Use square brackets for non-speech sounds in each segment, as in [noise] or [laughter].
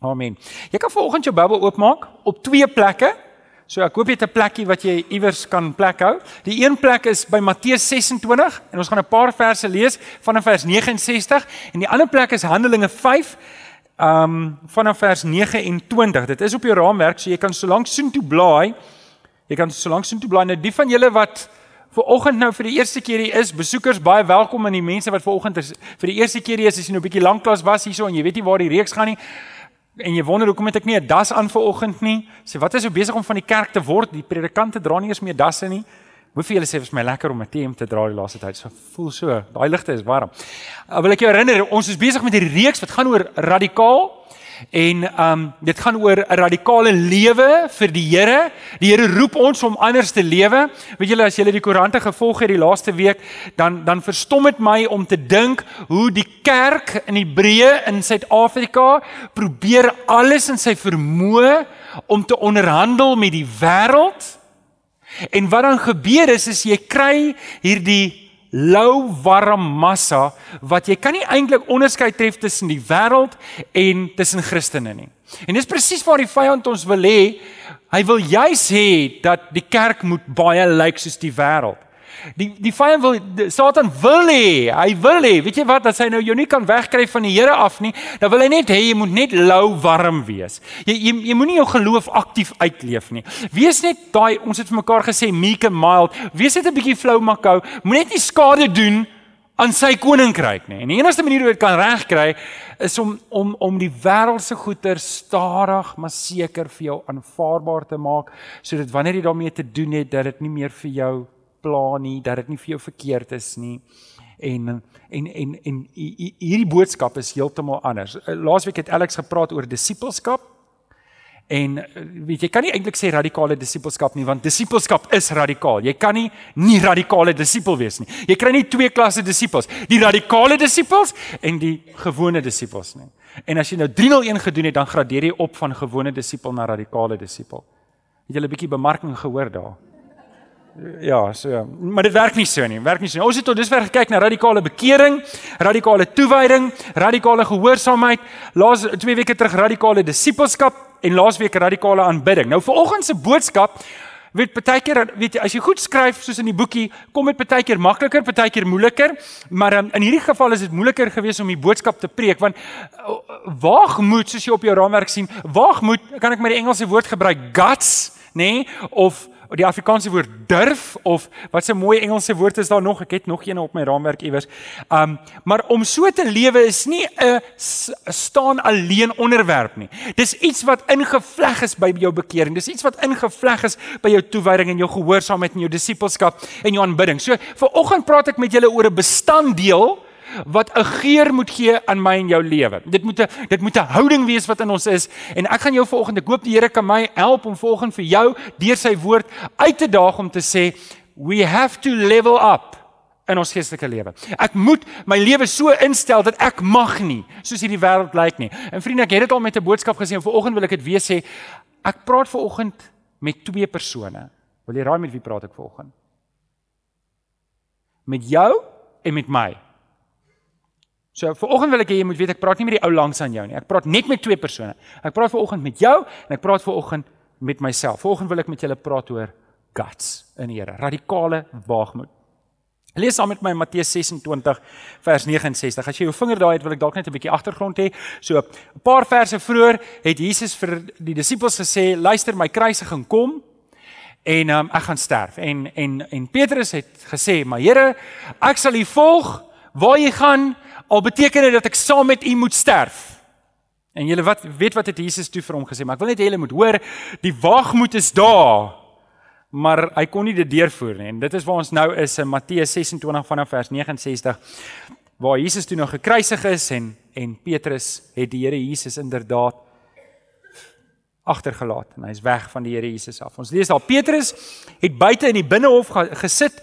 Amen. Jy kan vanoggend jou Bybel oopmaak op twee plekke. So ek hoop jy het 'n plekkie wat jy iewers kan plek hou. Die een plek is by Matteus 26 en ons gaan 'n paar verse lees vanaf vers 69 en die ander plek is Handelinge 5 um vanaf vers 29. Dit is op jou raamwerk, so jy kan solank soontoe blaai. Jy kan solank soontoe blaai. Nou die van julle wat vir oggend nou vir die eerste keer hier is, besoekers baie welkom en die mense wat ver oggend is vir die eerste keer hier is, as jy nou 'n bietjie lank klas was hierso en jy weet nie waar die reeks gaan nie en jy wonder hoekom het ek nie 'n das aan vir oggend nie? Sê wat is so besig om van die kerk te word? Die predikante dra nie eens meer dasse nie. Vir julle sê vir my lekker om 'n TM te dra die laaste tyd. So voel so, daai ligte is warm. Uh, wil ek jou herinner, ons is besig met hierdie reeks wat gaan oor radikaal En um dit gaan oor 'n radikale lewe vir die Here. Die Here roep ons om anders te lewe. Weet julle as julle die koerante gevolg het die laaste week, dan dan verstom dit my om te dink hoe die kerk in Hebreë in Suid-Afrika probeer alles in sy vermoë om te onderhandel met die wêreld. En wat dan gebeur is is jy kry hierdie lou warm massa wat jy kan nie eintlik onderskei tref tussen die wêreld en tussen Christene nie. En dis presies waar die vyand ons wil hê. Hy wil juis hê dat die kerk moet baie lyk like soos die wêreld. Die die vyand wil Satan wil hê, hy wil hê, weet jy wat, as hy nou jou nie kan wegkry van die Here af nie, dan wil hy net hê jy moet net lou warm wees. Jy jy, jy moenie jou geloof aktief uitleef nie. Wees net daai ons het vir mekaar gesê meek and mild. Wees net 'n bietjie flou makou. Moenie net nie skade doen aan sy koninkryk nie. En die enigste manier hoe dit kan regkry is om om om die wêreldse goeder stadig maar seker vir jou aanvaarbaar te maak sodat wanneer jy daarmee te doen het dat dit nie meer vir jou pla nie, dat dit nie vir jou verkeerd is nie. En en en en hierdie boodskap is heeltemal anders. Eh, laasweek het Alex gepraat oor disippelskap. En eh, weet jy kan nie eintlik sê radikale disippelskap nie want disippelskap is radikaal. Jy kan nie nie radikale disipel wees nie. Jy kry nie twee klasse disippels, die radikale disippels en die gewone disippels nie. En as jy nou 301 gedoen het, dan gradeer jy op van gewone disipel na radikale disipel. Het jy 'n bietjie bemarking gehoor daar? Ja, so ja. Maar dit werk nie so nie. Werk nie so nie. Ons het tot dusver gekyk na radikale bekering, radikale toewyding, radikale gehoorsaamheid, laas 2 weke terug radikale disippelskap en laasweek radikale aanbidding. Nou vanoggend se boodskap weet partykeer weet jy as jy goed skryf soos in die boekie kom dit partykeer makliker, partykeer moeiliker, maar um, in hierdie geval is dit moeiliker geweest om die boodskap te preek want uh, waagmoed soos jy op jou raamwerk sien, waagmoed kan ek met die Engelse woord gebruik guts, nê, nee, of die Afrikaanse woord durf of wat 'n mooi Engelse woord is daar nog? Ek het nog een op my raamwerk iewers. Um maar om so te lewe is nie 'n staan alleen onderwerp nie. Dis iets wat ingevleg is by jou bekering. Dis iets wat ingevleg is by jou toewyding en jou gehoorsaamheid en jou disippelskap en jou aanbidding. So vir oggend praat ek met julle oor 'n bestanddeel wat 'n geur moet gee aan my en jou lewe. Dit moet 'n dit moet 'n houding wees wat in ons is en ek gaan jou volgende ek hoop die Here kan my help om volgende vir jou deur sy woord uit te daag om te sê we have to level up in ons geestelike lewe. Ek moet my lewe so instel dat ek mag nie soos hierdie wêreld lyk nie. En vriende, ek het dit al met 'n boodskap gesê en vanoggend wil ek dit weer sê. Ek praat vanoggend met twee persone. Wil jy raai met wie praat ek vanoggend? Met jou en met my. So vanoggend wil ek hê jy moet weet ek praat nie met die ou langs aan jou nie. Ek praat net met twee persone. Ek praat vanoggend met jou en ek praat vanoggend met myself. Vanoggend wil ek met julle praat oor guts in die Here, radikale waagmoed. Lees saam met my Matteus 26 vers 69. As jy jou vinger daai het, wil ek dalk net 'n bietjie agtergrond hê. So 'n paar verse vroeër het Jesus vir die disippels gesê, "Luister, my kruisiging kom." En um, ek gaan sterf. En en en Petrus het gesê, "Maar Here, ek sal U volg waar jy gaan, al beteken dit dat ek saam met u moet sterf. En julle wat weet wat het Jesus toe vir hom gesê, maar ek wil net hê julle moet hoor, die waagmoed is daar. Maar hy kon nie dit deurvoer nie. En dit is waar ons nou is in Matteus 26 vanaf vers 69 waar Jesus toe nog gekruisig is en en Petrus het die Here Jesus inderdaad agtergelaat en hy's weg van die Here Jesus af. Ons lees daar Petrus het buite in die binnehof gesit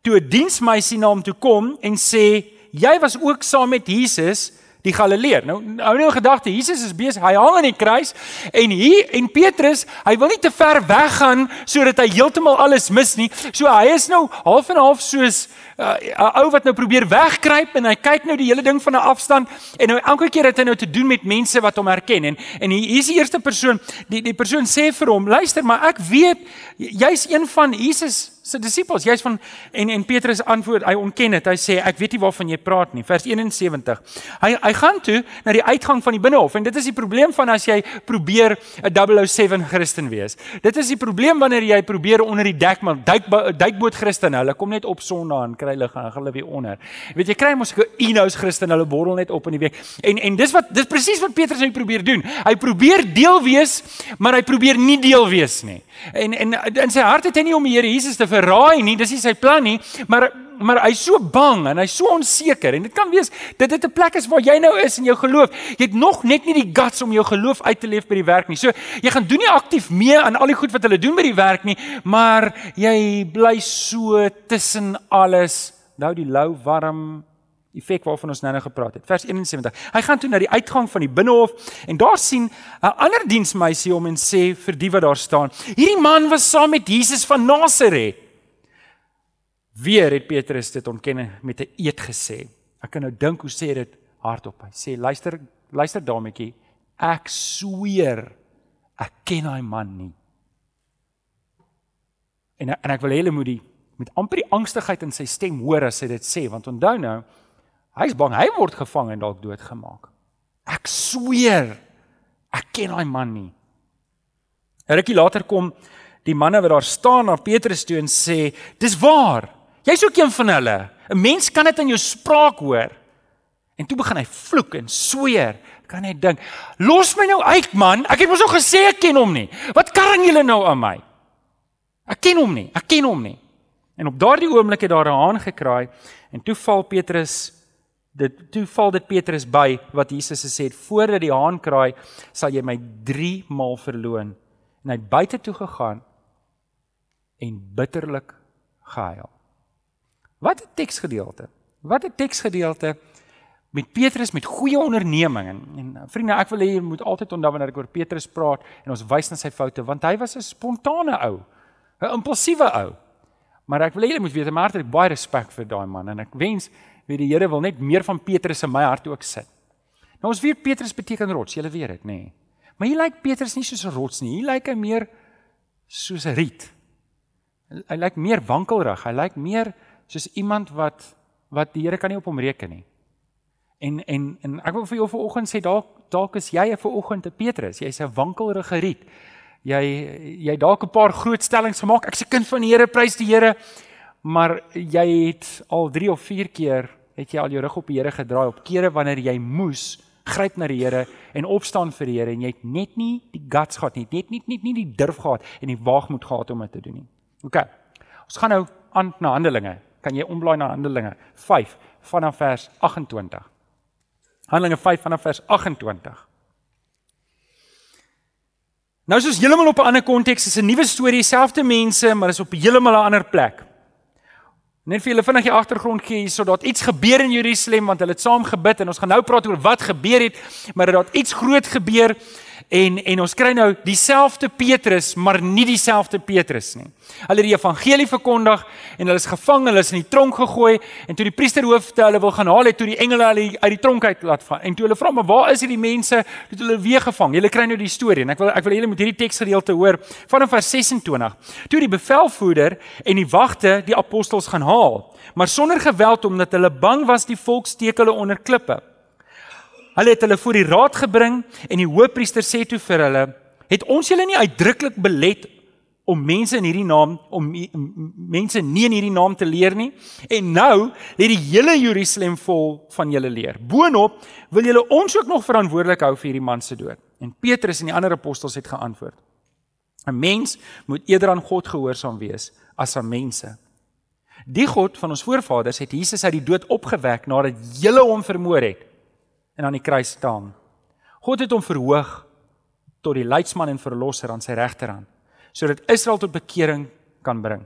toe 'n diensmeisie na hom toe kom en sê jy was ook saam met Jesus die Galileer. Nou hou nou gedagte, Jesus is besig, hy hang aan die kruis en hier en Petrus, hy wil nie te ver weggaan sodat hy heeltemal alles mis nie. So hy is nou half en half soos 'n ou wat nou probeer wegkruip en hy kyk nou die hele ding van 'n afstand en nou elke keer het hy nou te doen met mense wat hom herken en en hier is die eerste persoon die die persoon sê vir hom luister maar ek weet jy's een van Jesus se disippels. Jy's van en en Petrus antwoord, hy ontken dit. Hy sê ek weet nie waarvan jy praat nie. Vers 71. Hy hy gaan toe na die uitgang van die binnehof en dit is die probleem van as jy probeer 'n 007 Christen wees. Dit is die probleem wanneer jy probeer onder die dekmantel duik duikboot Christen. Hulle kom net op Sondag en kry hulle gaan hulle weer onder. Weet jy kry mos 'n Enos Christen, hulle borrel net op in die week. En en dis wat dis presies wat Petrus nou probeer doen. Hy probeer deel wees, maar hy probeer nie deel wees nie. En en in sy hart het hy nie om die Here Jesus te verraai nie, dis nie sy plan nie, maar maar hy's so bang en hy's so onseker en dit kan wees dit dit 'n plek is waar jy nou is in jou geloof. Jy het nog net nie die guts om jou geloof uit te leef by die werk nie. So jy gaan doen nie aktief mee aan al die goed wat hulle doen by die werk nie, maar jy bly so tussen alles. Nou die lou warm effek waarvan ons nou-nou gepraat het. Vers 71. Hy gaan toe na die uitgang van die binnehof en daar sien 'n ander diensmeisie hom en sê vir die wat daar staan: "Hierdie man was saam met Jesus van Nasaret." Weer het Petrus dit ontken met 'n eed gesê. Ek kan nou dink hoe sê dit hardop. Hy sê luister, luister dametjie, ek sweer ek ken daai man nie. En en ek wil hê hulle moet die met amper die angstigheid in sy stem hoor as hy dit sê want onthou nou hy's bang hy word gevang en dalk doodgemaak. Ek sweer ek ken daai man nie. 'n Rukkie later kom die manne wat daar staan na Petrus toe en sê dis waar Jy's ook een van hulle. 'n Mens kan dit in jou spraak hoor. En toe begin hy vloek en sweer. Kan hy dink, "Los my nou uit, man. Ek het mos al gesê ek ken hom nie. Wat karring julle nou aan my?" Ek ken hom nie. Ek ken hom nie. En op daardie oomblik het daar 'n haan gekraai en toe val Petrus dit toe val dit Petrus by wat Jesus gesê het voordat die haan kraai sal jy my 3 maal verloon en hy buite toe gegaan en bitterlik gehuil Wat 'n teksgedeelte. Wat 'n teksgedeelte met Petrus met goeie onderneming en, en vriende, ek wil hê jy moet altyd onthou wanneer ek oor Petrus praat en ons wys na sy foute want hy was 'n spontane ou, 'n impulsiewe ou. Maar ek wil hê jy moet weet, ek het baie respek vir daai man en ek wens weet die Here wil net meer van Petrus in my hart ook sit. Nou ons weet Petrus beteken rots, jy weet dit, nê. Nee. Maar hier lyk Petrus nie soos 'n rots nie. Hier lyk hy meer soos 'n riet. Hy lyk meer wankelrig. Hy lyk meer soos iemand wat wat die Here kan nie op hom reken nie. En en en ek wil vir jou vanoggend sê dalk dalk is jy vanoggend 'n Petrus, jy's 'n wankelrige riet. Jy jy dalk 'n paar groot stellings gemaak. Ek's 'n kind van die Here, prys die Here. Maar jy het al 3 of 4 keer het jy al jou rug op die Here gedraai op kere wanneer jy moes gryp na die Here en opstaan vir die Here en jy het net nie die guts gehad nie, net nie net nie die durf gehad en die waagmoed gehad om dit te doen nie. OK. Ons gaan nou aan na Handelinge kan jy omblaai na Handelinge 5 vanaf vers 28. Handelinge 5 vanaf vers 28. Nou is ons heeltemal op 'n ander konteks, is 'n nuwe storie, dieselfde mense, maar is op heeltemal 'n ander plek. Net vir julle vinnig die agtergrond gee hierso dat iets gebeur in Jerusalem want hulle het saam gebid en ons gaan nou praat oor wat gebeur het, maar dat iets groot gebeur En en ons kry nou dieselfde Petrus, maar nie dieselfde Petrus nie. Hulle het die evangelie verkondig en hulle is gevang, hulle is in die tronk gegooi en toe die priesterhoofde hulle wil gaan haal het toe die engele hulle uit die tronk uit laat vat. En toe hulle vra maar waar is hierdie mense? Het hulle weer gevang. Julle kry nou die storie en ek wil ek wil julle moet hierdie teksgedeelte hoor vanaf vers 26. Toe die bevelvoerder en die wagte die apostels gaan haal, maar sonder geweld omdat hulle bang was die volk steek hulle onder klippe. Hulle het hulle voor die raad gebring en die hoofpriester sê toe vir hulle: "Het ons julle nie uitdruklik belet om mense in hierdie naam om mense nie in hierdie naam te leer nie? En nou lê die hele Jerusalem vol van julle leer. Boonop wil julle ons ook nog verantwoordelik hou vir hierdie man se dood." En Petrus en die ander apostels het geantwoord: "’n Mens moet eerder aan God gehoorsaam wees as aan mense." Die God van ons voorvaders het Jesus uit die dood opgewek nadat julle hom vermoor het en aan die kruis staan. God het hom verhoog tot die leidsman en verlosser aan sy regterhand sodat Israel tot bekering kan bring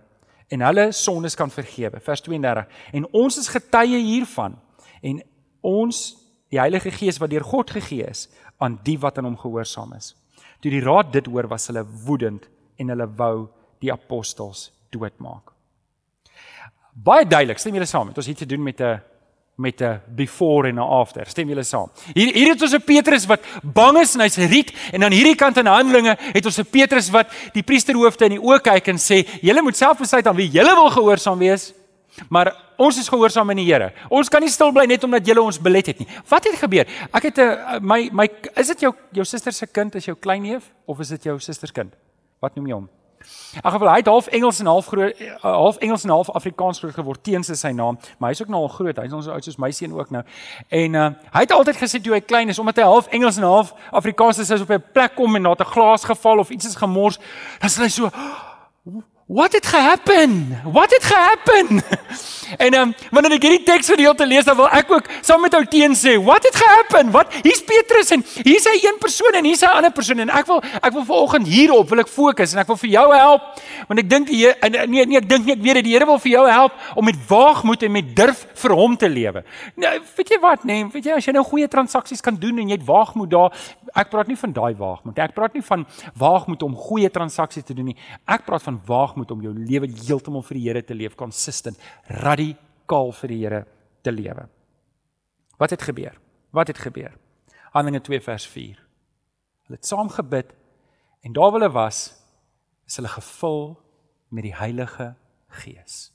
en hulle sondes kan vergewe. Vers 32. En ons is getuie hiervan en ons die Heilige Gees wat deur God gegee is aan die wat aan hom gehoorsaam is. Toe die raad dit hoor, was hulle woedend en hulle wou die apostels doodmaak. Baie duidelik, stem julle saam? Het ons hier te doen met 'n met 'n before en 'n after. Stem julle saam? Hier hier het ons 'n Petrus wat bang is en hy's riet en aan hierdie kant in Handelinge het ons 'n Petrus wat die priesterhoofde in die oë kyk en sê: "Julle moet self besluit aan wie julle wil gehoorsaam wees." Maar ons is gehoorsaam aan die Here. Ons kan nie stil bly net omdat julle ons belet het nie. Wat het gebeur? Ek het 'n my my is dit jou jou suster se kind is jou kleinneef of is dit jou suster se kind? Wat noem jy hom? Ag geval hy half Engels en half groot eh, half Engels en half Afrikaans groot geword teens sy naam, maar hy's ook nou al groot. Hy's ons oud soos my seun ook nou. En uh, hy het altyd gesê toe hy klein is omdat hy half Engels en half Afrikaans is, as op 'n plek kom en daar 'n glas geval of iets is gemors, dan sê hy so What het gehappen? What het gehappen? [laughs] en um, wanneer ek hierdie teks gedeelte lees, dan wil ek ook saam met ou teen sê, what het gehappen? Wat hier's Petrus en hier's hy een persoon en hier's hy 'n ander persoon en ek wil ek wil vanoggend hierop wil ek fokus en ek wil vir jou help want ek dink die nee nee ek dink nie ek weet dit die Here wil vir jou help om met waagmoed en met durf vir hom te lewe. Nou weet jy wat nee, weet jy as jy nou goeie transaksies kan doen en jy het waagmoed daar, ek praat nie van daai waagmoed. Ek praat nie van waagmoed om goeie transaksies te doen nie. Ek praat van waagmoed moet om jou lewe heeltemal vir die Here te leef, consistent, radikaal vir die Here te lewe. Wat het gebeur? Wat het gebeur? Handelinge 2 vers 4. Hulle het saam gebid en daar waar hulle was, is hulle gevul met die Heilige Gees.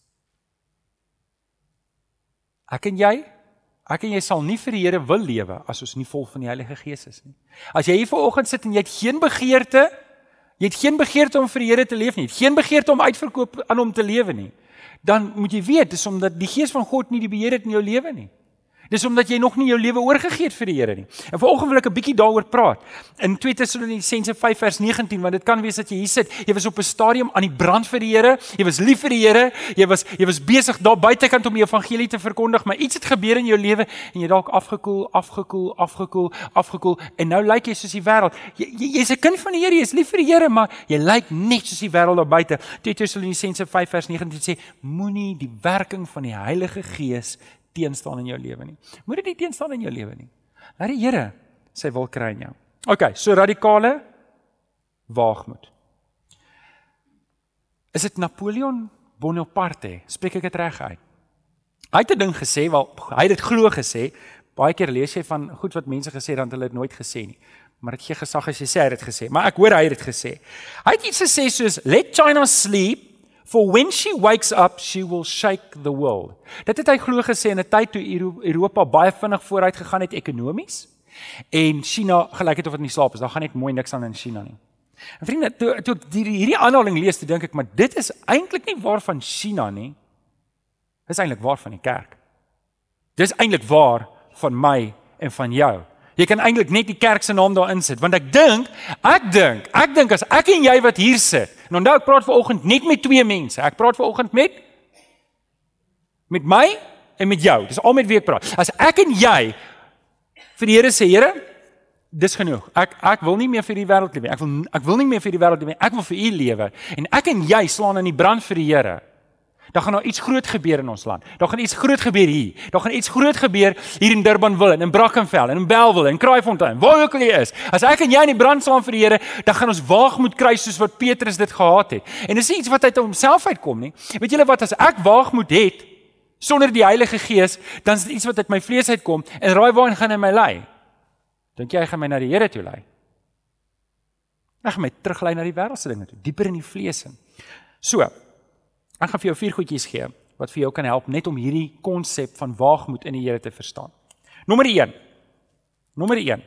Ek en jy, ek en jy sal nie vir die Here wil lewe as ons nie vol van die Heilige Gees is nie. As jy hier vanoggend sit en jy het geen begeerte Jy het geen begeerte om vir die Here te leef nie. Geen begeerte om uitverkoop aan hom te lewe nie. Dan moet jy weet, dis omdat die Gees van God nie die beheer het in jou lewe nie. Dis omdat jy nog nie jou lewe oorgegee het vir die Here nie. En vanoggend wil ek 'n bietjie daaroor praat. In 2 Tessalonisense 5 vers 19, want dit kan wees dat jy hier sit, jy was op 'n stadium aan die brand vir die Here, jy was lief vir die Here, jy was jy was besig daar buitekant om die evangelie te verkondig, maar iets het gebeur in jou lewe en jy dalk afgekoel, afgekoel, afgekoel, afgekoel en nou lyk jy soos die wêreld. Jy jy's 'n kind van die Here, jy's lief vir die Here, maar jy lyk net soos die wêreld daar buite. 2 Tessalonisense 5 vers 19 sê moenie die werking van die Heilige Gees teenstaan in jou lewe nie. Moet dit nie teenstaan in jou lewe nie. Laat die Here sy wil kry in jou. OK, so radikale waagmoed. Is dit Napoleon Bonaparte? Spreek ek dit reg uit? Hy het 'n ding gesê, wel hy het dit glo gesê. Baie keer lees jy van goed wat mense gesê dan hulle dit nooit gesê nie. Maar dit gee gesag as jy sê hy het dit gesê. Maar ek hoor hy het dit gesê. Hy het iets gesê soos let China sleep For when she wakes up, she will shake the world. Dit het hy glo gesê in 'n tyd toe Europa baie vinnig vooruit gegaan het ekonomies en China gelyk het of dit nie slaap is. Daar gaan net mooi niks aan in China nie. En vriende, toe toe ek hierdie aanhaling lees, toe dink ek, maar dit is eintlik nie waar van China nie. Dit is eintlik waar van die kerk. Dis eintlik waar van my en van jou. Jy kan eintlik net die kerk se naam daarin sit want ek dink, ek dink, ek dink as ek en jy wat hier sit. En onthou ek praat vanoggend net met twee mense. Ek praat vanoggend met met my en met jou. Dis al met wie ek praat. As ek en jy vir die Here sê, Here, dis genoeg. Ek ek wil nie meer vir die wêreld lewe nie. Ek wil ek wil nie meer vir die wêreld lewe nie. Ek wil vir U lewe. En ek en jy slaan in die brand vir die Here. Dan gaan daar iets groot gebeur in ons land. Daar gaan iets groot gebeur hier. Daar gaan iets groot gebeur hier in Durbanville en in Brackenfell en in Bellville en Kraaifontein. Waar ook al jy is. As ek en jy in die brand saam vir die Here, dan gaan ons waagmoed kry soos wat Petrus dit gehad het. En dis iets wat uit homself uitkom nie. Weet julle wat as ek waagmoed het sonder die Heilige Gees, dan is dit iets wat uit my vlees uitkom en raai waarheen gaan hy my lei? Dink jy hy gaan my na die Here toe lei? Hy gaan my teruglei na die wêreldse dinge toe, dieper in die vlees in. So, Ek gaan vir jou vier goedjies gee wat vir jou kan help net om hierdie konsep van waagmoed in die Here te verstaan. Nommer 1. Nommer 1.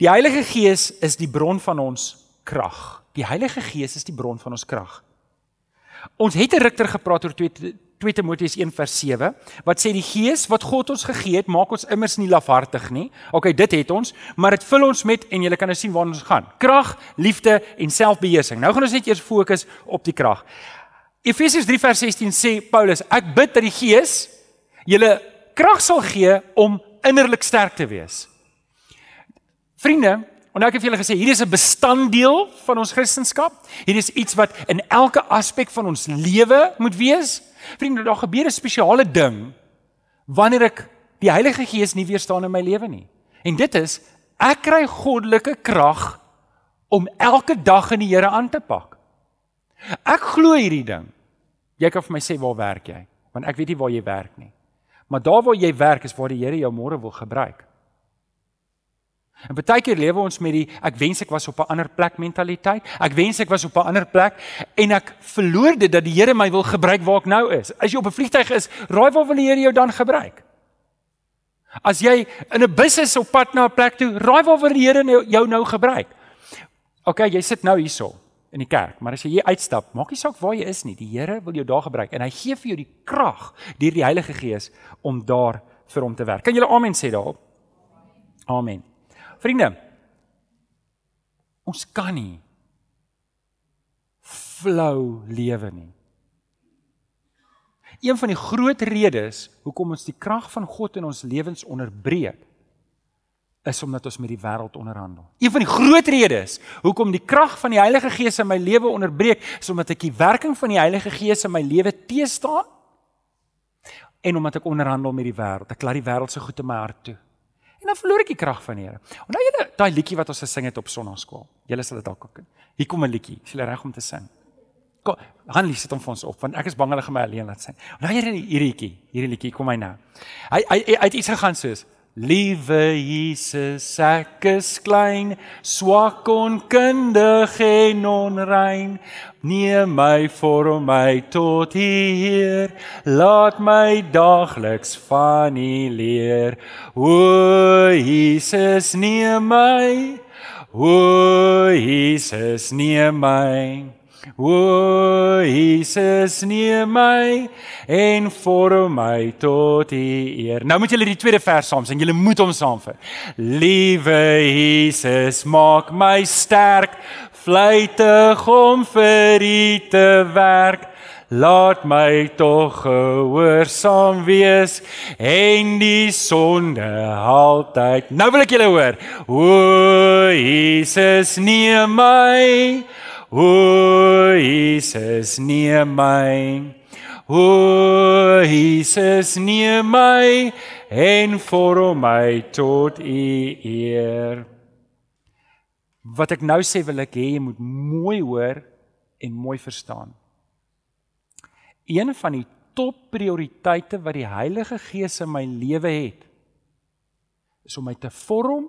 Die Heilige Gees is die bron van ons krag. Die Heilige Gees is die bron van ons krag. Ons het 'n rukter gepraat oor 2 2 Timoteus 1 vers 7 wat sê die Gees wat God ons gegee het maak ons immers nie lafhartig nie. OK, dit het ons, maar dit vul ons met en jy kan nou sien waar ons gaan. Krag, liefde en selfbeheersing. Nou gaan ons net eers fokus op die krag. Efesiërs 3 vers 16 sê Paulus, ek bid dat die Gees julle krag sal gee om innerlik sterk te wees. Vriende, en ek het vir julle gesê, hier is 'n bestanddeel van ons Christendom. Hier is iets wat in elke aspek van ons lewe moet wees. Vriende, daar gebeur 'n spesiale ding wanneer ek die Heilige Gees nie weerstaan in my lewe nie. En dit is ek kry goddelike krag om elke dag in die Here aan te pak. Ek glo hierdie ding. Jy kan vir my sê waar werk jy? Want ek weet nie waar jy werk nie. Maar daar waar jy werk is waar die Here jou môre wil gebruik. En baie keer lewe ons met die ek wens ek was op 'n ander plek mentaliteit. Ek wens ek was op 'n ander plek en ek verloor dit dat die Here my wil gebruik waar ek nou is. As jy op 'n vliegtyg is, raai waar wil die Here jou dan gebruik? As jy in 'n bus is op pad na 'n plek toe, raai waar wil die Here nou, jou nou gebruik? OK, jy sit nou hierso in die kerk, maar as jy hier uitstap, maak nie saak waar jy is nie, die Here wil jou daar gebruik en hy gee vir jou die krag deur die Heilige Gees om daar vir hom te werk. Kan julle amen sê daarop? Amen. Vriende, ons kan nie flou lewe nie. Een van die groot redes hoekom ons die krag van God in ons lewens onderbreek is omdat ons met die wêreld onderhandel. Een van die groot redes hoekom die krag van die Heilige Gees in my lewe onderbreek is omdat ek die werking van die Heilige Gees in my lewe teëstaan en omdat ek onderhandel met die wêreld. Ek laat die wêreld se goed in my hart toe. En dan verloor ek die krag van die Here. Onthou julle daai liedjie wat ons gesing het op Sondagskool? Julle sal dit dalk ken. Hier kom 'n liedjie. Is jy reg om te sing? Kom, Hanlie sit hom vir ons op want ek is bang hulle gaan my alleen laat sing. Onthou julle hierdie liedjie? Hierdie liedjie kom hy nou. Hy hy hy het iets gegaan soos Liewe Jesus, ek is klein, swak onkundig en onrein. Neem my vir my tot hier, laat my daagliks van U leer. O Jesus, neem my. O Jesus, neem my. O Jesus neem my en vorm my tot U eer. Nou moet julle die tweede vers saam sing. Julle moet hom saam vir. Liewe Jesus, maak my sterk, vlytig om vir U te werk. Laat my tog gehoorsaam wees en die sonde altyd. Nou wil ek julle hoor. O Jesus, neem my O Jesus neem my. O Jesus neem my en vorm my tot u eer. Wat ek nou sê wil ek hê jy moet mooi hoor en mooi verstaan. Een van die top prioriteite wat die Heilige Gees in my lewe het is om my te vorm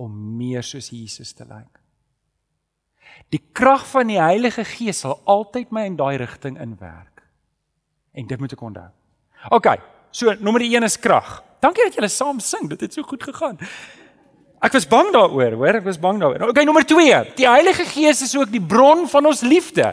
om meer soos Jesus te lyk Die krag van die Heilige Gees sal altyd my in daai rigting inwerk. En dit moet ek onthou. OK, so nommer 1 is krag. Dankie dat julle saam sing. Dit het so goed gegaan. Ek was bang daaroor, hoor, ek was bang daaroor. OK, nommer 2. Die Heilige Gees is ook die bron van ons liefde.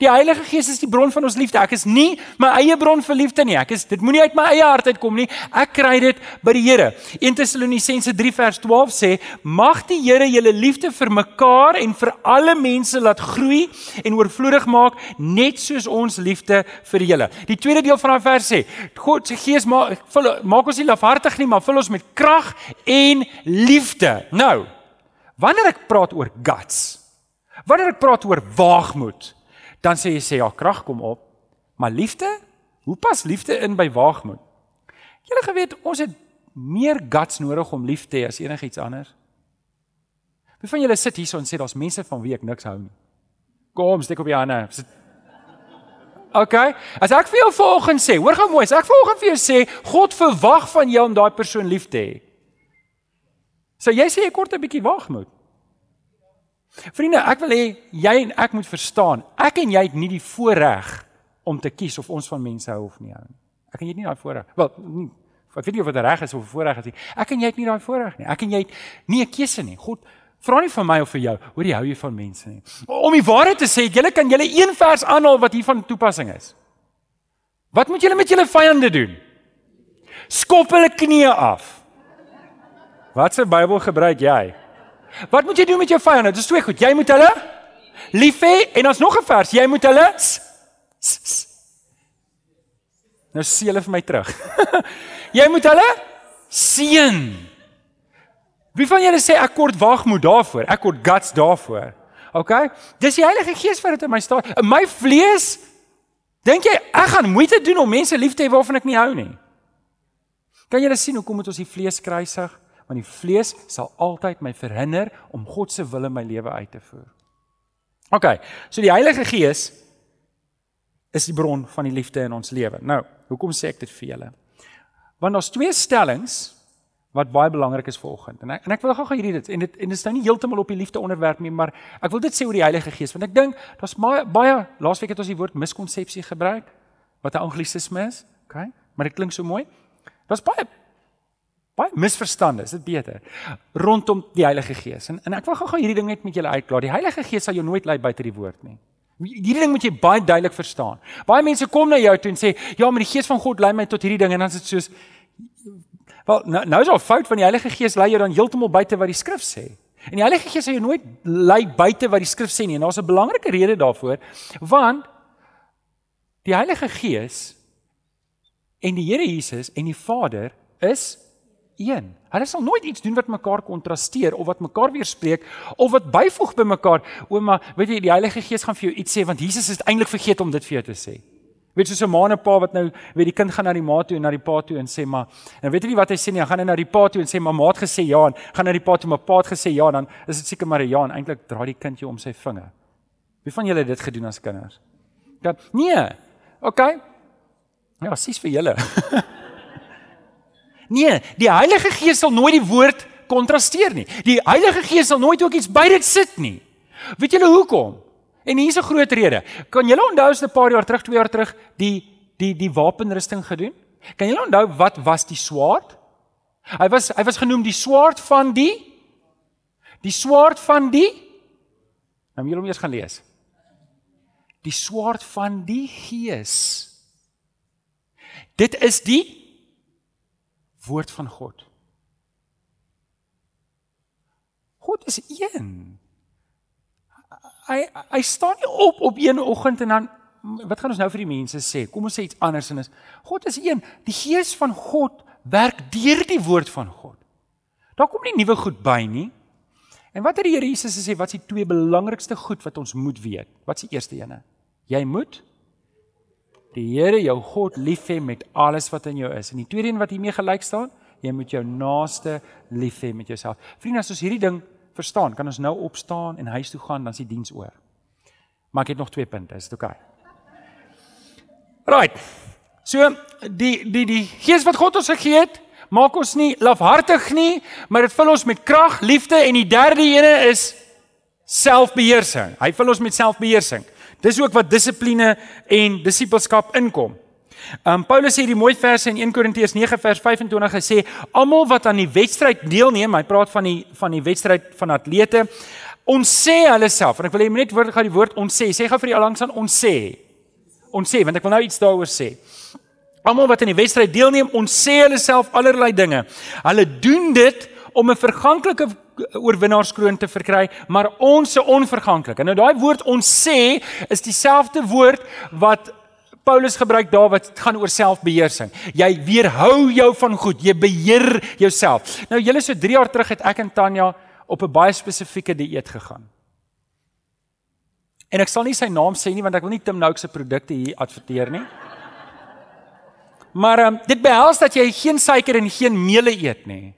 Die Heilige Gees is die bron van ons liefde. Ek is nie my eie bron vir liefde nie. Ek is dit moenie uit my eie hart uitkom nie. Ek kry dit by die Here. 1 Tessalonisense 3 vers 12 sê: "Mag die Here julle liefde vir mekaar en vir alle mense laat groei en oorvloedig maak, net soos ons liefde vir julle." Die tweede deel van daai vers sê: "God se Gees maak vul, maak ons nie lafhartig nie, maar vul ons met krag en liefde." Nou, wanneer ek praat oor guts, wanneer ek praat oor waagmoed, dan sê jy sê ja, krag kom op. Maar liefde? Hoe pas liefde in by waagmoed? Julle geweet, ons het meer guts nodig om lief te hê as enigiets anders. Wie van julle sit hierso en sê daar's mense van wie ek niks hou nie? Kom, steek op jou hande. Sit. OK. As ek vir jou vanoggend sê, hoor gou mooi, as ek vanoggend vir jou sê, God verwag van jou om daai persoon lief te hê. So jy sê jy kort 'n bietjie waagmoed. Vriende, ek wil hê jy en ek moet verstaan, ek en jy het nie die voorreg om te kies of ons van mense hou of nie hou nie. Ek en jy het nie daai voorreg. Wel, nie, ek weet nie of dit reg is of 'n voorreg is nie. Ek en jy het nie daai voorreg nie. Ek en jy het nie 'n keuse nie. God vra nie van my of vir jou, hoor jy hou jy van mense nie. Om die waarheid te sê, julle kan julle een vers aanhaal wat hiervan toepassing is. Wat moet julle met julle vyande doen? Skop hulle knieë af. Wat se Bybel gebruik jy? Wat moet jy doen met jou vyande? Dit is twee goed. Jy moet hulle lief hê en ons nog 'n vers. Jy moet hulle Nou sien hulle vir my terug. [laughs] jy moet hulle seën. Wie van julle sê ek kort wagmoed daarvoor? Ek kort guts daarvoor. OK? Dis die Heilige Gees wat dit in my staan. In my vlees dink jy ek gaan moeite doen om mense lief te hê waarvan ek nie hou nie. Kan julle sien hoekom moet ons die vlees kruisig? Want die vlees sal altyd my verhinder om God se wil in my lewe uit te voer. OK, so die Heilige Gees is die bron van die liefde in ons lewe. Nou, hoekom sê ek dit vir julle? Want daar's twee stellings wat baie belangrik is vanoggend. En ek en ek wil gou-gou hierdie dit en dit en dit is nou nie heeltemal op die liefde onderwerp nie, maar ek wil dit sê oor die Heilige Gees want ek dink daar's baie baie laasweek het ons die woord miskonsepsie gebruik wat 'n anglisisme is, okay? Maar dit klink so mooi. Daar's baie baie misverstande, is dit beter rondom die Heilige Gees. En en ek wil gou-gou hierdie ding net met julle uitklaar. Die Heilige Gees sal jou nooit lei buite die woord nie. Hierdie ding moet jy baie duidelik verstaan. Baie mense kom na jou toe en sê, "Ja, maar die Gees van God lei my tot hierdie ding." En dan is dit soos Wel, nou, nou is al fout van die Heilige Gees lei jou dan heeltemal buite wat die skrif sê. En die Heilige Gees sal jou nooit lei buite wat die skrif sê nie. En daar's 'n belangrike rede daarvoor, want die Heilige Gees en die Here Jesus en die Vader is een. Hulle sal nooit iets doen wat mekaar kontrasteer of wat mekaar weerspreek of wat byvoeg by mekaar. Ouma, weet jy, die Heilige Gees gaan vir jou iets sê want Jesus het eintlik vergeet om dit vir jou te sê. Weet jy so 'n ma en 'n pa wat nou weet die kind gaan na die ma toe en na die pa toe en sê maar en weet jy nie wat hy sê nie, hy gaan na die pa toe en sê maar ma het gesê ja en gaan na die pa toe maar pa het gesê ja dan is dit seker maar 'n ja en eintlik draai die kind jou om sy vinger. Wie van julle het dit gedoen as kinders? Ja, nee. OK. Ja, sies vir julle. [laughs] nee, die Heilige Gees sal nooit die woord kontrasteer nie. Die Heilige Gees sal nooit ook iets by dit sit nie. Weet julle hoekom? En hier's 'n groot rede. Kan julle onthou as 'n paar jaar terug, 2 jaar terug, die die die wapenrusting gedoen? Kan julle onthou wat was die swaard? Hy was hy was genoem die swaard van die die swaard van die Nou moet julle hom eers gaan lees. Die swaard van die Gees. Dit is die woord van God. God is een hy hy staan nie op op een oggend en dan wat gaan ons nou vir die mense sê? Kom ons sê iets anders en is God is een. Die gees van God werk deur die woord van God. Daar kom nie nuwe goed by nie. En wat het die Here Jesus gesê wat is die twee belangrikste goed wat ons moet weet? Wat is die eerste ene? Jy moet die Here jou God lief hê met alles wat in jou is. En die tweede een wat hiermee gelyk staan, jy moet jou naaste lief hê met jouself. Vriende, as ons hierdie ding verstaan, kan ons nou opstaan en huis toe gaan, dan is die diens oor. Maar ek het nog twee punte, is dit oukei? Right. So die die die Gees wat God ons gegee het, maak ons nie lafhartig nie, maar dit vul ons met krag, liefde en die derde ene is selfbeheersing. Hy vul ons met selfbeheersing. Dis ook wat dissipline en disippelskap inkom. Um Paulus sê die mooi verse in 1 Korintiërs 9 vers 25 gesê almal wat aan die wedstryd deelneem, hy praat van die van die wedstryd van atlete, ons sê hulle self en ek wil hê net woord gaan die woord ons sê, sê gou vir die alangs aan ons sê. Ons sê want ek wil nou iets daaroor sê. Almal wat aan die wedstryd deelneem, ons sê hulle self allerlei dinge. Hulle doen dit om 'n verganklike oorwinnaarskroon te verkry, maar ons se onverganklik. En nou daai woord ons sê is dieselfde woord wat Paulus gebruik daar wat gaan oor selfbeheersing. Jy weerhou jou van goed, jy beheer jouself. Nou julle so 3 jaar terug het ek en Tanya op 'n baie spesifieke dieet gegaan. En ek sal nie sy naam sê nie want ek wil nie Tim Nouk se produkte hier adverteer nie. Maar um, dit behels dat jy geen suiker en geen meule eet nie.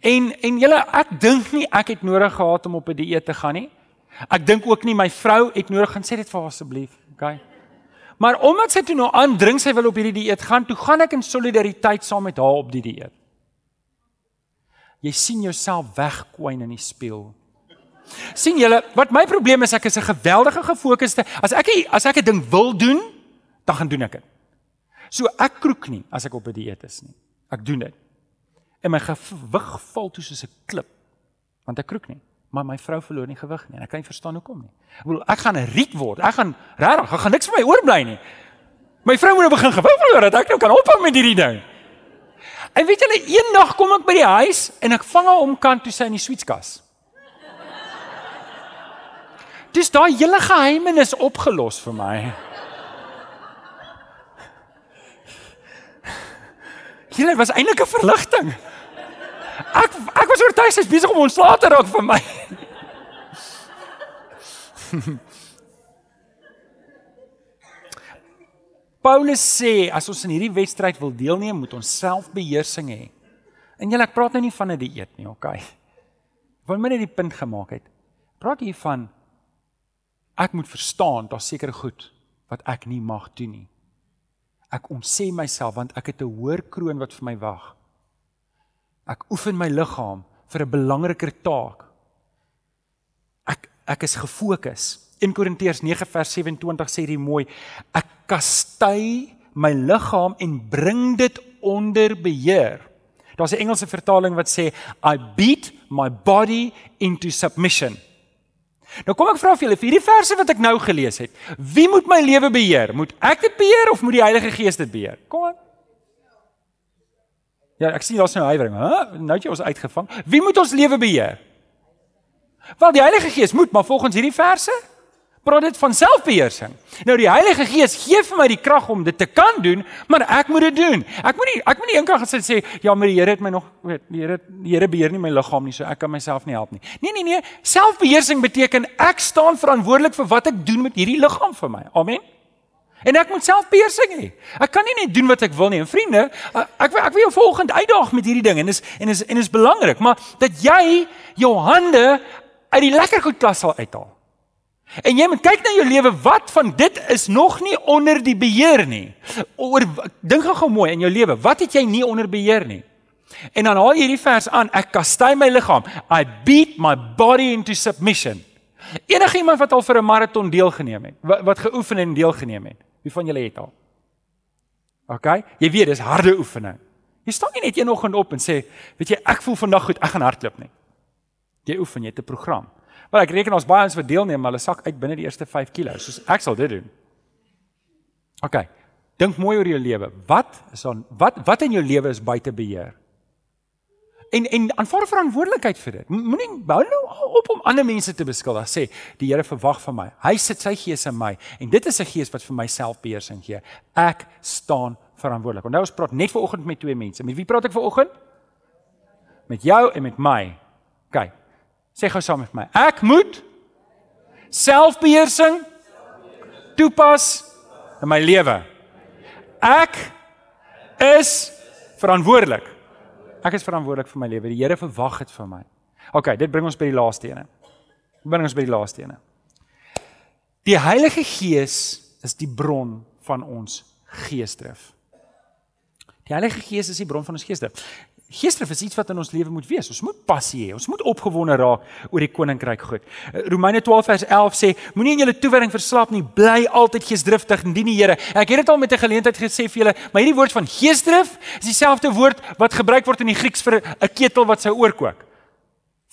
En en julle ek dink nie ek het nodig gehad om op 'n dieet te gaan nie. Ek dink ook nie my vrou het nodig gaan sê dit vir haar asseblief. Okay. Maar omdat sy toe nou aandring sy wil op hierdie dieet gaan, toe gaan ek in solidariteit saam met haar op die dieet. Jy sien jouself wegkwyn in die spieël. sien julle, wat my probleem is, ek is 'n geweldige gefokusde. As ek as ek 'n ding wil doen, dan gaan doen ek dit. So ek kroek nie as ek op 'n dieet is nie. Ek doen dit. En my gewig val toe soos 'n klip. Want ek kroek nie maar my vrou verloor nie gewig nie en ek kan nie verstaan hoekom nie. Ek bedoel ek gaan 'n riet word. Ek gaan regtig, ek gaan niks vir my oorbly nie. My vrou moet nou begin gewig verloor dat ek nou kan ophou met hierdie ding. En weet julle, eendag kom ek by die huis en ek vang haar omkant toe sy in die sweetskas. Dis daai hele geheimenis opgelos vir my. Julle was eintlik 'n verligting. Ek ek was oortuig sy's besig om ontslae te raak van my. [laughs] Paulus sê as ons in hierdie wedstryd wil deelneem, moet ons selfbeheersing hê. En julle ek praat nou nie van 'n dieet nie, okay? Wil net die punt gemaak het. Praat hier van ek moet verstaan daar's seker goed wat ek nie mag doen nie. Ek omsê myself want ek het 'n hoër kroon wat vir my wag. Ek oefen my liggaam vir 'n belangriker taak. Ek ek is gefokus. 1 Korintiërs 9 vers 27 sê dit mooi. Ek kastei my liggaam en bring dit onder beheer. Daar's 'n Engelse vertaling wat sê I beat my body into submission. Nou kom ek vra vir julle vir hierdie verse wat ek nou gelees het. Wie moet my lewe beheer? Moet ek dit beheer of moet die Heilige Gees dit beheer? Kom aan. Ja, ek sien daar's nou huiwering. Hæ? Nou het jy ons uitgevang. Wie moet ons lewe beheer? Wel die Heilige Gees moet, maar volgens hierdie verse praat dit van selfbeheersing. Nou die Heilige Gees gee vir my die krag om dit te kan doen, maar ek moet dit doen. Ek moet nie ek moet nie eendag gesit sê ja, maar die Here het my nog weet, die Here die Here beheer nie my liggaam nie, so ek kan myself nie help nie. Nee nee nee, selfbeheersing beteken ek staan verantwoordelik vir wat ek doen met hierdie liggaam vir my. Amen. En ek moet selfbeheersing hê. Ek kan nie net doen wat ek wil nie. En vriende, ek ek wil jou volgende uitdaag met hierdie ding en is en is en is belangrik, maar dat jy jou hande uit die lekker goed klas sal uithaal. En jy moet kyk na jou lewe, wat van dit is nog nie onder die beheer nie. Oor dink gou mooi in jou lewe, wat het jy nie onder beheer nie? En dan haal jy hierdie vers aan, ek kastei my liggaam. I beat my body into submission. Enige iemand wat al vir 'n maraton deelgeneem het, wat geoefen en deelgeneem het. Wie van julle het al? OK, jy weet dis harde oefening. Jy staan nie net eenoggend op en sê, weet jy, ek voel vandag goed, ek gaan hardloop nie. Jy oefen, jy het 'n program. Maar ek reken ons baie ons wat deelneem, hulle sak uit binne die eerste 5 kg. So ek sal dit doen. OK. Dink mooi oor jou lewe. Wat is dan wat wat in jou lewe is buite beheer? En en aanvaar verantwoordelikheid vir dit. Moenie bou nou op om ander mense te beskuldig. Sê die Here verwag van my. Hy sit sy gees in my en dit is 'n gees wat vir my selfbeheersing gee. Ek staan verantwoordelik. Onthou ons praat net vanoggend met twee mense. Met wie praat ek vanoggend? Met jou en met my. OK. Sê gou saam met my. Ek moet selfbeheersing toepas in my lewe. Ek is verantwoordelik. Ek is verantwoordelik vir my lewe. Die Here verwag dit van my. OK, dit bring ons by die laaste ene. Bring ons by die laaste ene. Die Heilige Gees is die bron van ons geesdrif. Die Heilige Gees is die bron van ons geesdrif. Geesdrif is iets wat in ons lewe moet wees. Ons moet passie hê. Ons moet opgewonde raak oor die koninkryk goed. Eh, Romeine 12 vers 11 sê: Moenie in julle toewyding verslaap nie, bly altyd geesdriftig en dien die Here. Ek het dit al met 'n geleentheid gesê vir julle, maar hierdie woord van geesdrif is dieselfde woord wat gebruik word in die Grieks vir 'n ketel wat sou oorkook.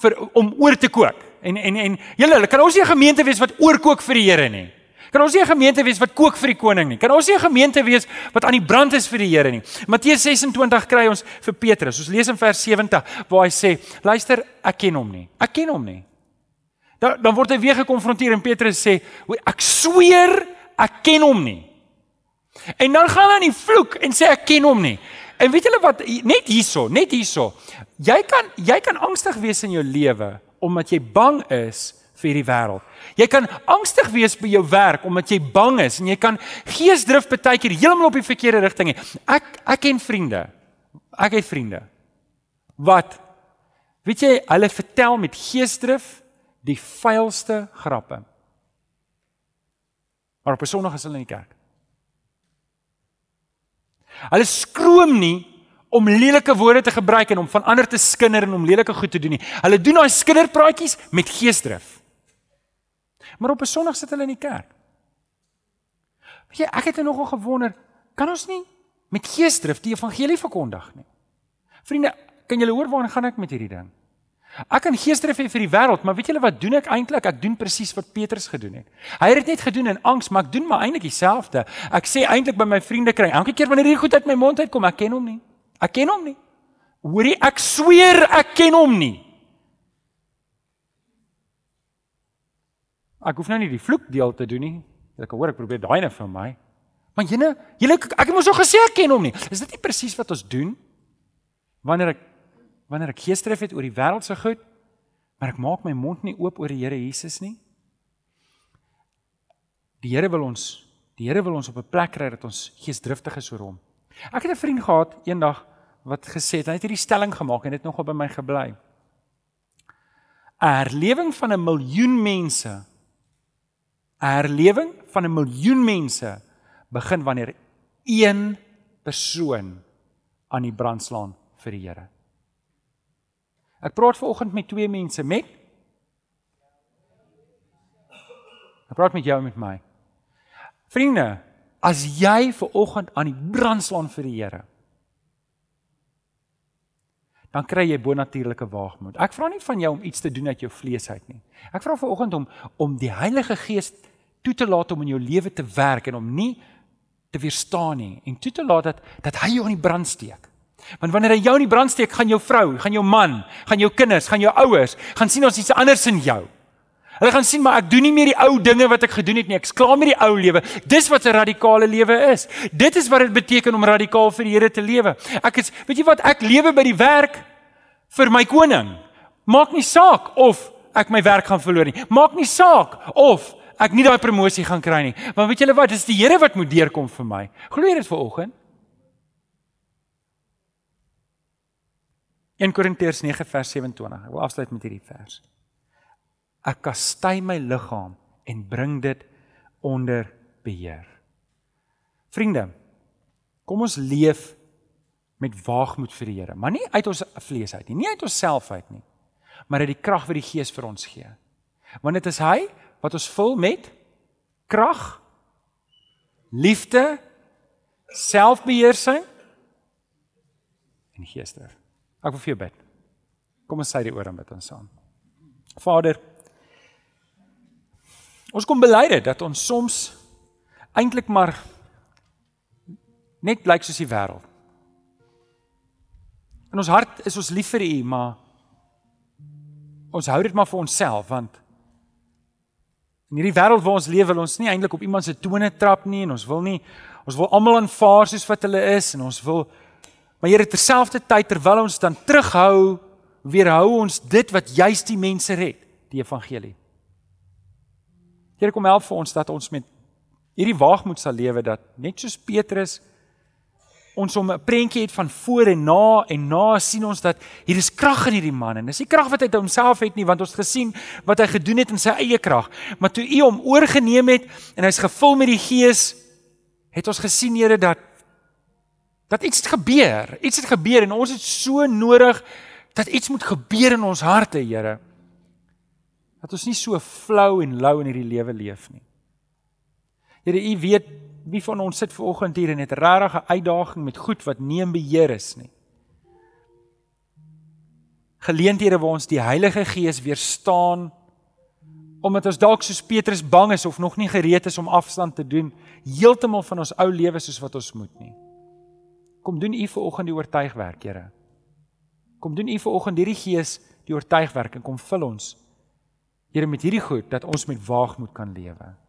vir om oor te kook. En en en julle, kan ons nie 'n gemeente wees wat oorkook vir die Here nie. Kan ons nie 'n gemeente wees wat kook vir die koning nie? Kan ons nie 'n gemeente wees wat aan die brand is vir die Here nie? Matteus 26 kry ons vir Petrus. Ons lees in vers 70 waar hy sê: "Luister, ek ken hom nie. Ek ken hom nie." Dan dan word hy weer gekonfronteer en Petrus sê: "Ek sweer, ek ken hom nie." En dan gaan hy aan die vloek en sê ek ken hom nie. En weet julle wat net hierso, net hierso. Jy kan jy kan angstig wees in jou lewe omdat jy bang is vir hierdie wêreld. Jy kan angstig wees by jou werk omdat jy bang is en jy kan geesdrif baie keer heeltemal op die verkeerde rigting hê. Ek ek ken vriende. Ek het vriende. Wat weet jy, hulle vertel met geesdrif die vuilste grappe. Maar op 'n Sondag is hulle in die kerk. Hulle skroom nie om lelike woorde te gebruik en om van ander te skinder en om lelike goed te doen nie. Hulle doen daai skinderpraatjies met geesdrif. Maar op 'n Sondag sit hulle in die kerk. Weet jy, ek het er nogal gewonder, kan ons nie met geesdrif die evangelie verkondig nie? Vriende, kan julle hoor waarna gaan ek met hierdie ding? Ek kan geesdrif hê vir die wêreld, maar weet julle wat doen ek eintlik? Ek doen presies wat Petrus gedoen het. Hy het dit net gedoen in angs, maar ek doen maar eintlik dieselfde. Ek sê eintlik by my vriende kry, elke keer wanneer hierdie goed uit my mond uitkom, ek ken hom nie. Ek ken hom nie. Hoorie, ek sweer ek ken hom nie. Ek hoef nou nie die vloek deel te doen nie. Ek hoor ek probeer daai net vir my. Maar jene, julle ek het mos al gesê ek ken hom nie. Is dit nie presies wat ons doen? Wanneer ek wanneer ek geesdrif het oor die wêreld se goed, maar ek maak my mond nie oop oor die Here Jesus nie. Die Here wil ons die Here wil ons op 'n plek kry dat ons geesdriftig is oor hom. Ek het 'n vriend gehad eendag wat gesê het hy het hierdie stelling gemaak en dit nogal by my gebly. 'n Herlewing van 'n miljoen mense herlewing van 'n miljoen mense begin wanneer een persoon aan die brand slaan vir die Here. Ek praat vanoggend met twee mense met Ek praat met jou en met my. Vriende, as jy vanoggend aan die brand slaan vir die Here, dan kry jy bonatuurlike waagmoed. Ek vra nie van jou om iets te doen uit jou vlees uit nie. Ek vra vanoggend om om die Heilige Gees toe te laat om in jou lewe te werk en om nie te weerstaan nie en toe te laat dat dat hy jou in die brand steek. Want wanneer hy jou in die brand steek, gaan jou vrou, gaan jou man, gaan jou kinders, gaan jou ouers, gaan sien ons iets anders in jou. Hulle gaan sien maar ek doen nie meer die ou dinge wat ek gedoen het nie. Ek klaar met die ou lewe. Dis wat 'n radikale lewe is. Dit is wat dit beteken om radikaal vir die Here te lewe. Ek is weet jy wat ek lewe by die werk vir my koning. Maak nie saak of ek my werk gaan verloor nie. Maak nie saak of ek nie daai promosie gaan kry nie. Want weet julle wat? Dis die Here wat moet deurkom vir my. Glo jy dit vir oggend? 1 Korintiërs 9 vers 27. Ek wil afsluit met hierdie vers ek kastei my liggaam en bring dit onder beheer. Vriende, kom ons leef met waagmoed vir die Here, maar nie uit ons vlees uit nie, nie uit onsself uit nie, maar uit die krag wat die Gees vir ons gee. Want dit is hy wat ons vul met krag, liefde, selfbeheersing en geesdrif. Ek wil vir jou bid. Kom ons sê die oor en bid ons saam. Vader, Ons kom bely dit dat ons soms eintlik maar net blyk soos die wêreld. In ons hart is ons lief vir U, maar ons hou dit maar vir onsself want in hierdie wêreld waar ons leef wil ons nie eintlik op iemand se tone trap nie en ons wil nie ons wil almal aanvaar soos wat hulle is en ons wil maar Here terselfdertyd terwyl ons dan terughou weerhou ons dit wat juist die mense red, die evangelie. Here kom help vir ons dat ons met hierdie waagmoed sal lewe dat net soos Petrus ons om 'n prentjie het van voor en na en na sien ons dat hier is krag in hierdie man en dis nie krag wat hy uit homself het nie want ons het gesien wat hy gedoen het in sy eie krag maar toe u hom oorgeneem het en hy's gevul met die gees het ons gesien Here dat dat iets het gebeur iets het gebeur en ons het so nodig dat iets moet gebeur in ons harte Here dat ons nie so flou en lou in hierdie lewe leef nie. Here, U weet wie van ons sit ver oggend hier en het regtig 'n uitdaging met goed wat nie in beheer is nie. Geleenthede waar ons die Heilige Gees weerstaan omdat ons dalk soos Petrus bang is of nog nie gereed is om afstand te doen heeltemal van ons ou lewe soos wat ons moet nie. Kom doen U ver oggend die oortuigwerk, Here. Kom doen U ver oggend hierdie Gees die oortuigwerk en kom vul ons Here met hierdie goed dat ons met waagmoed kan lewe.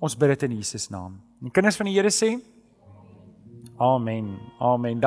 Ons bid dit in Jesus naam. En kinders van die Here sê Amen. Amen.